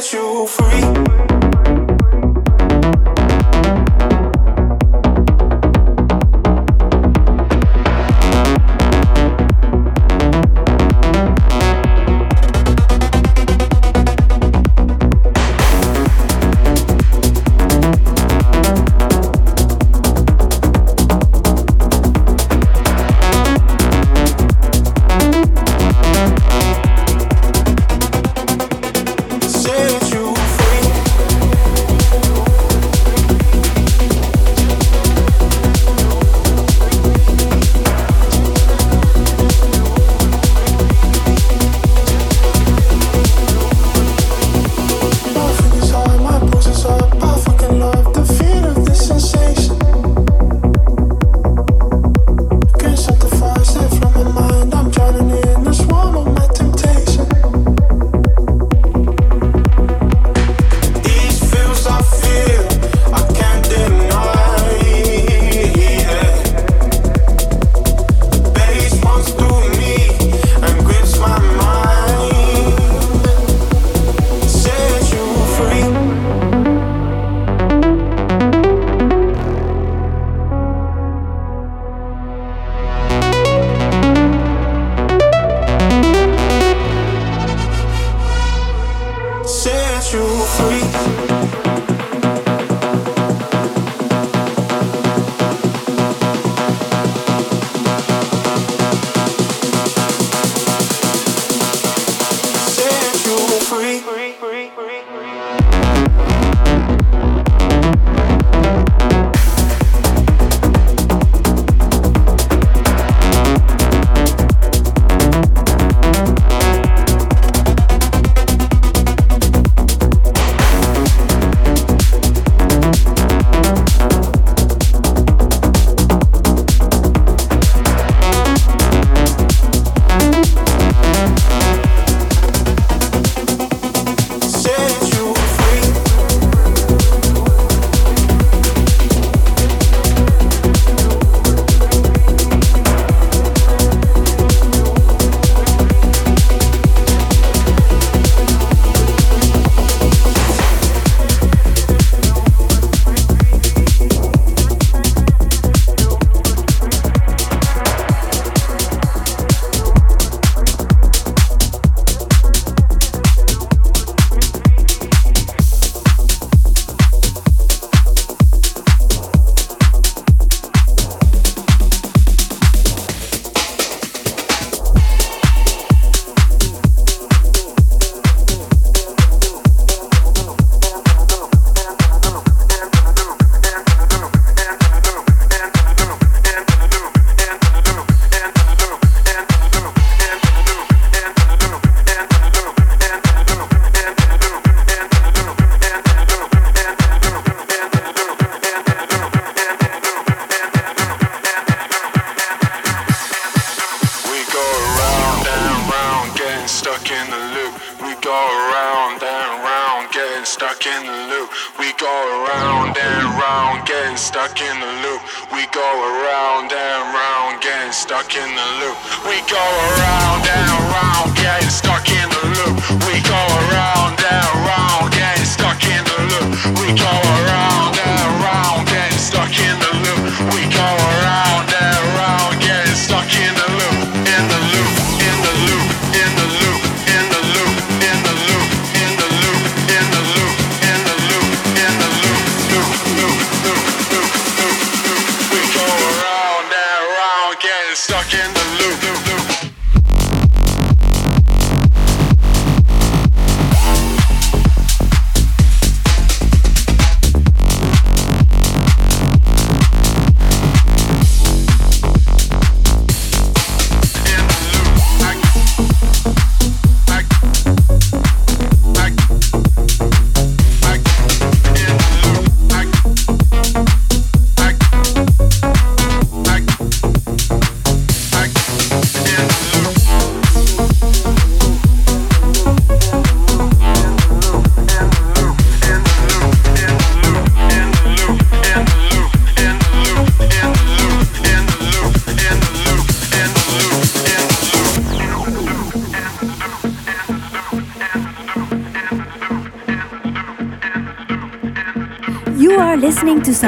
set you free.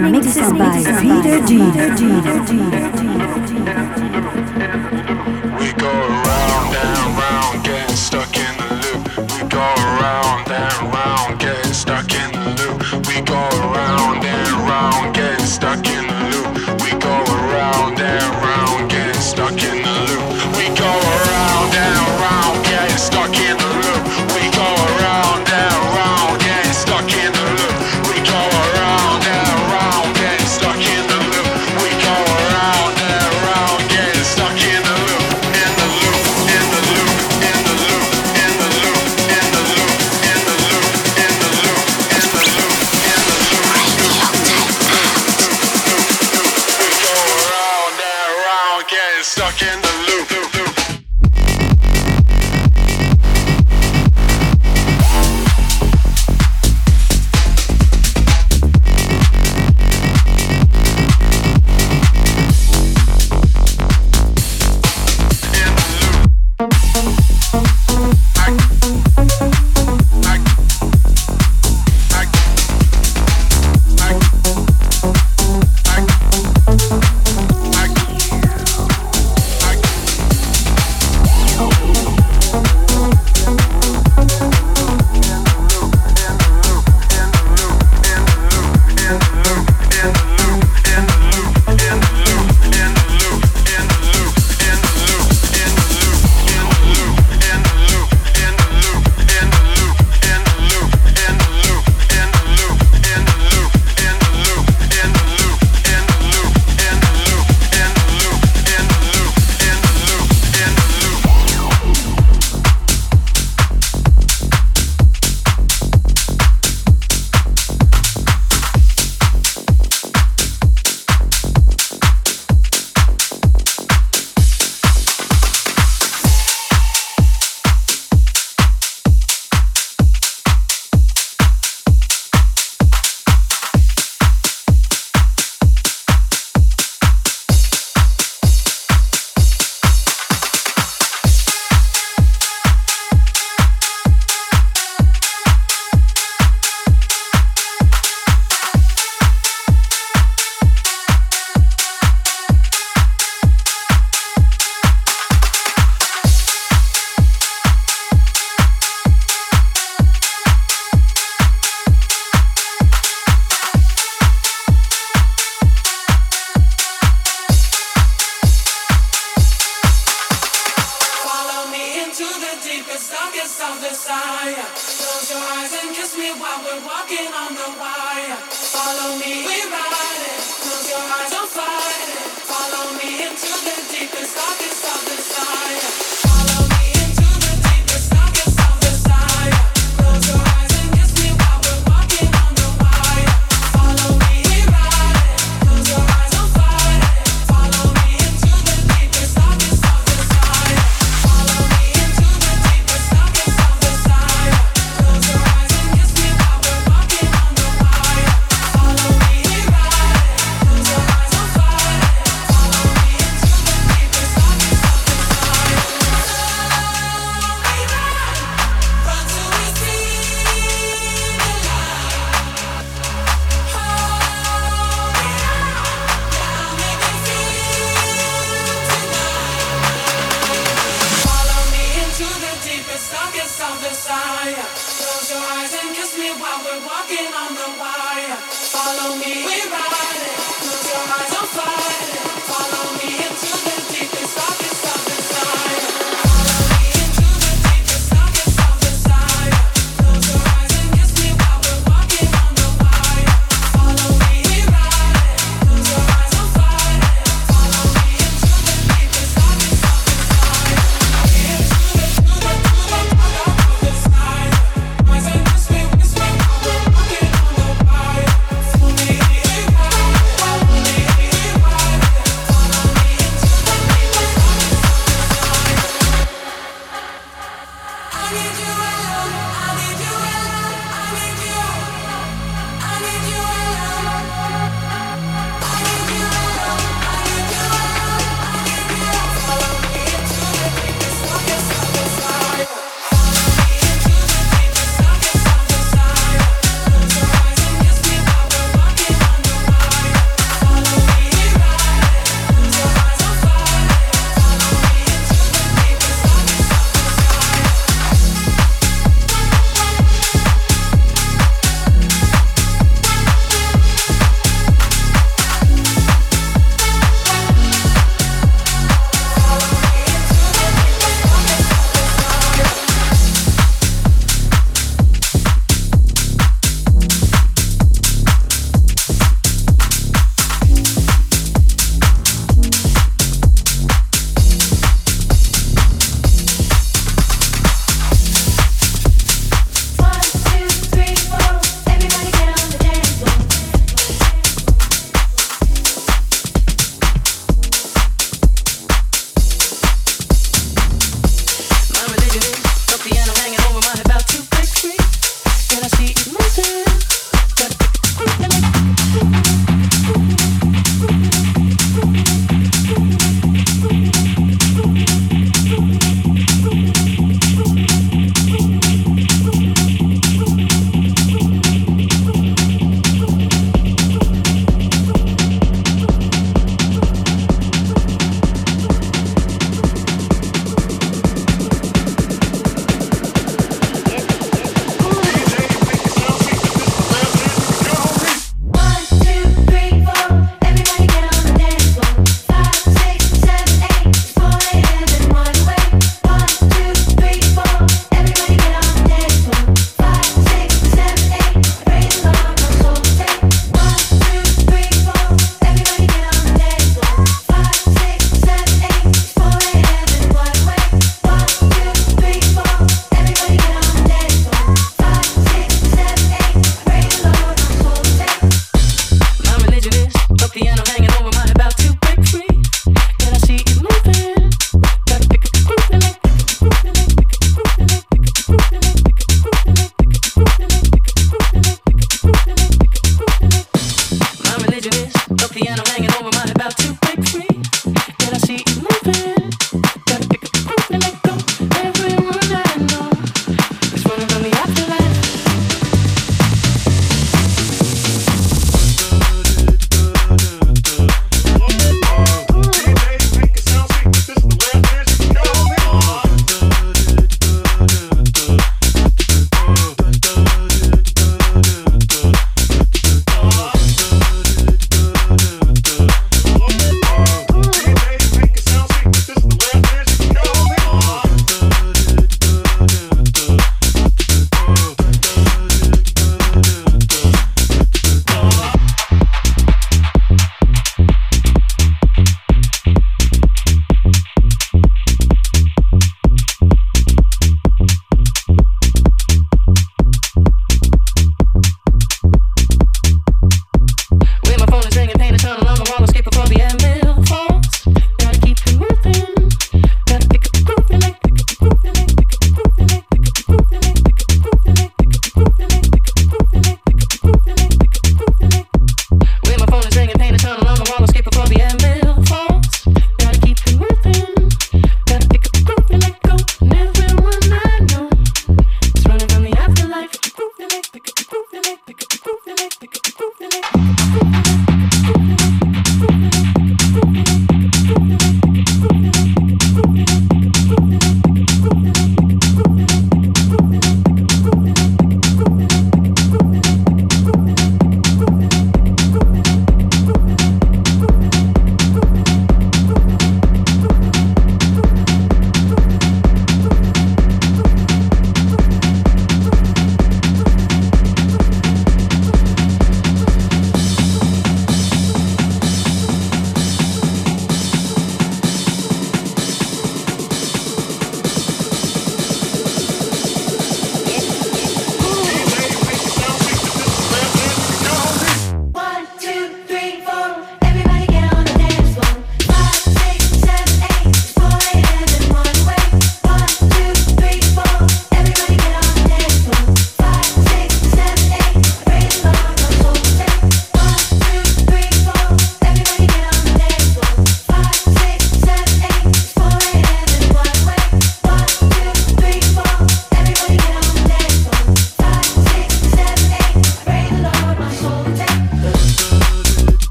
Mixes by Vida Dira Dira Dira Dira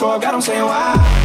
when I I'm saying why.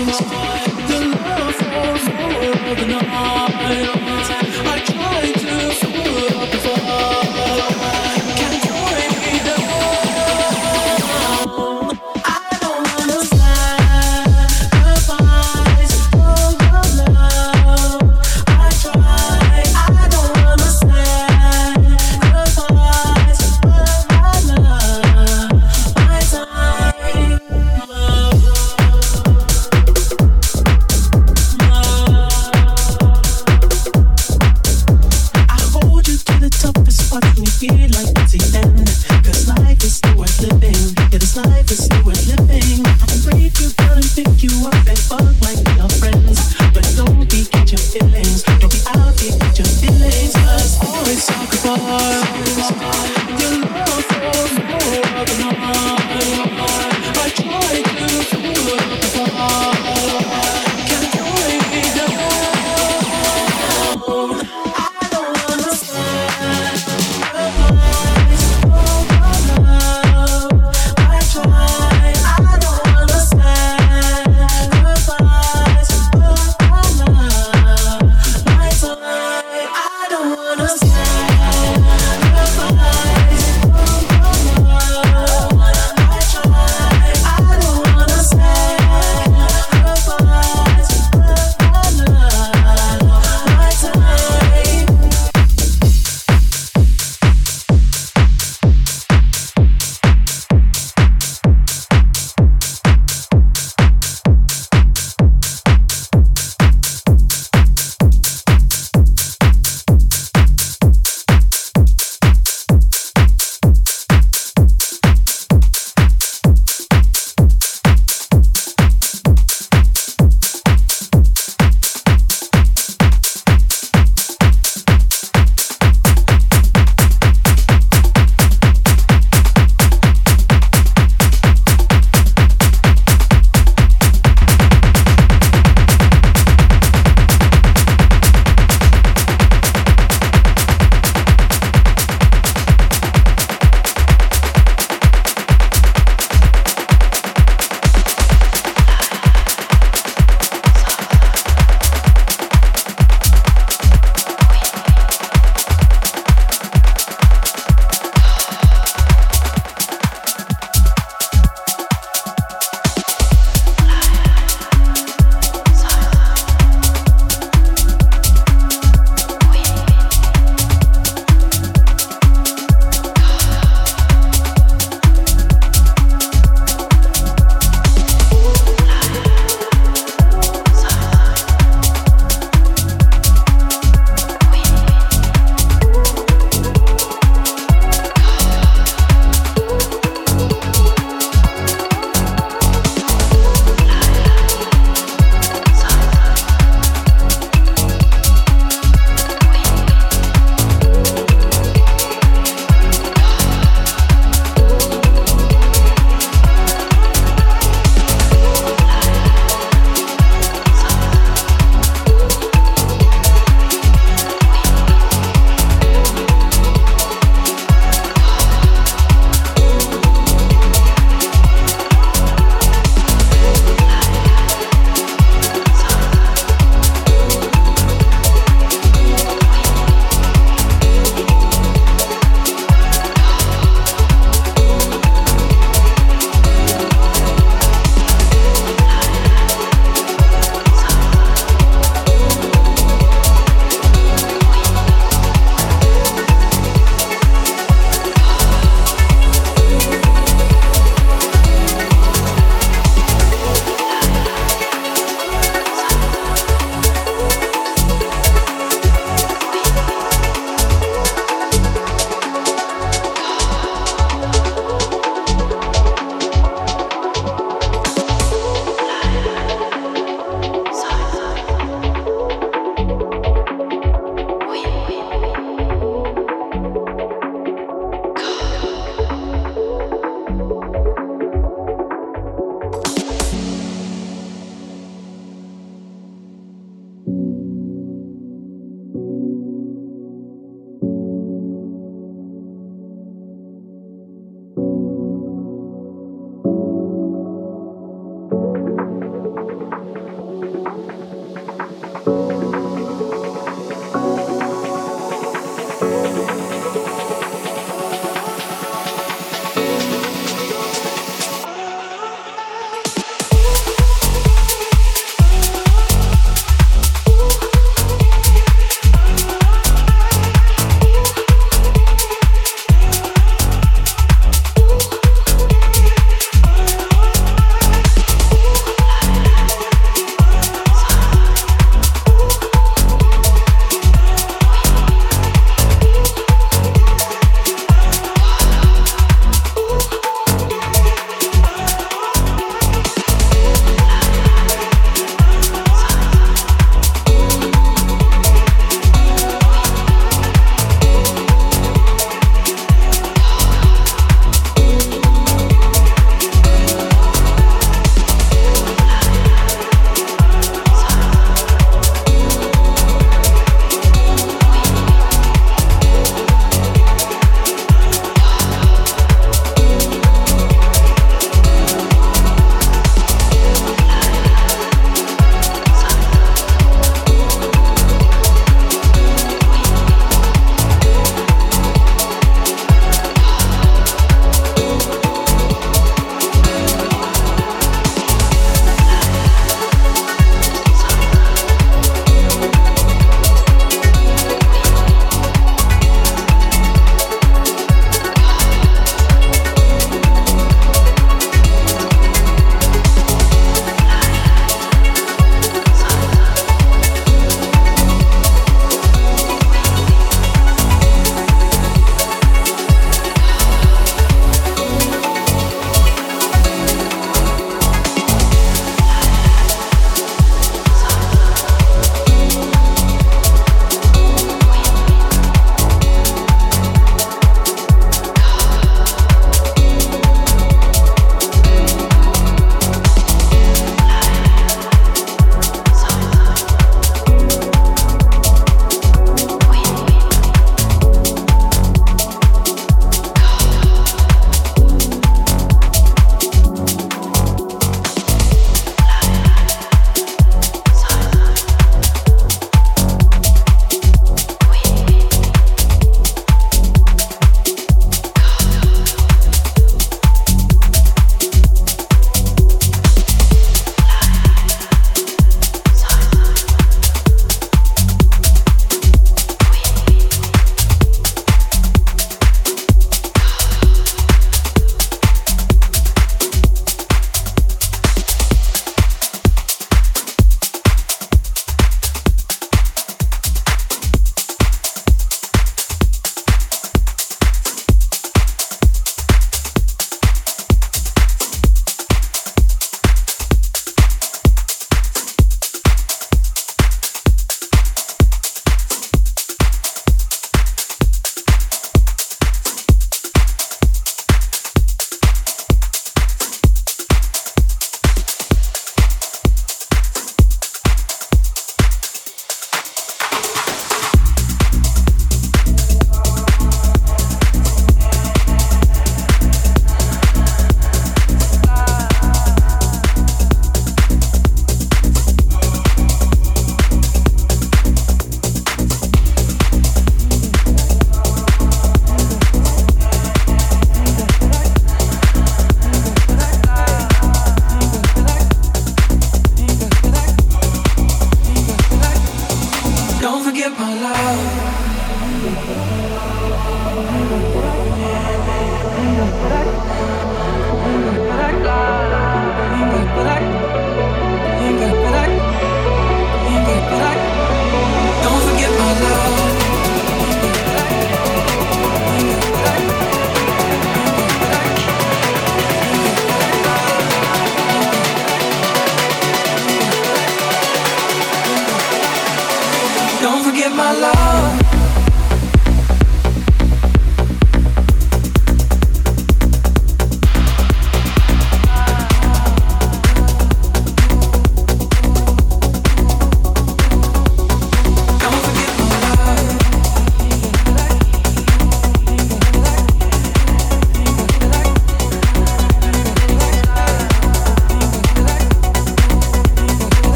Your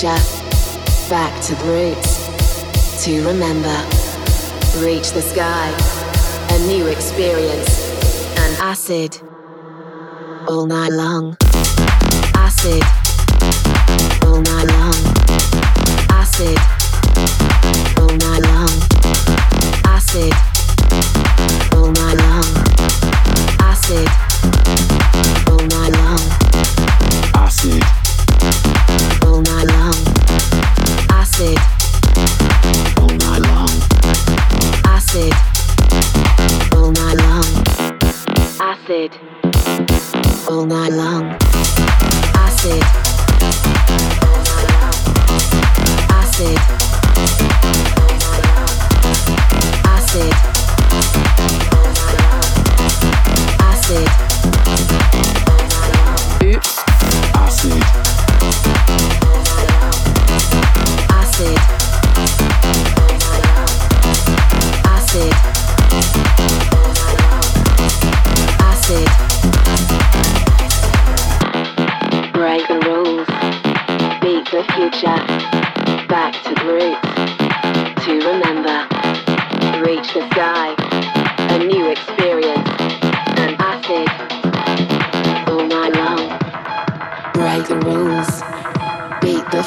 future. Back to the roots. To remember. Reach the sky. A new experience. And acid. All night long. Acid. All night long. Acid. All night long. Acid. All night long. Acid. All night long. Acid.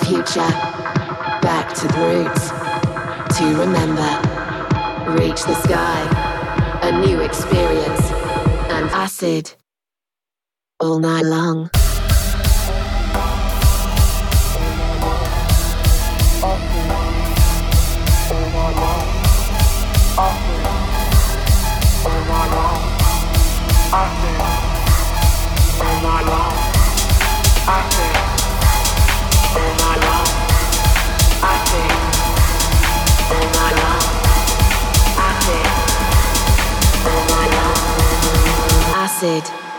Future. Back to the roots. To remember. Reach the sky. A new experience. And acid. All night long. Acid. All acid.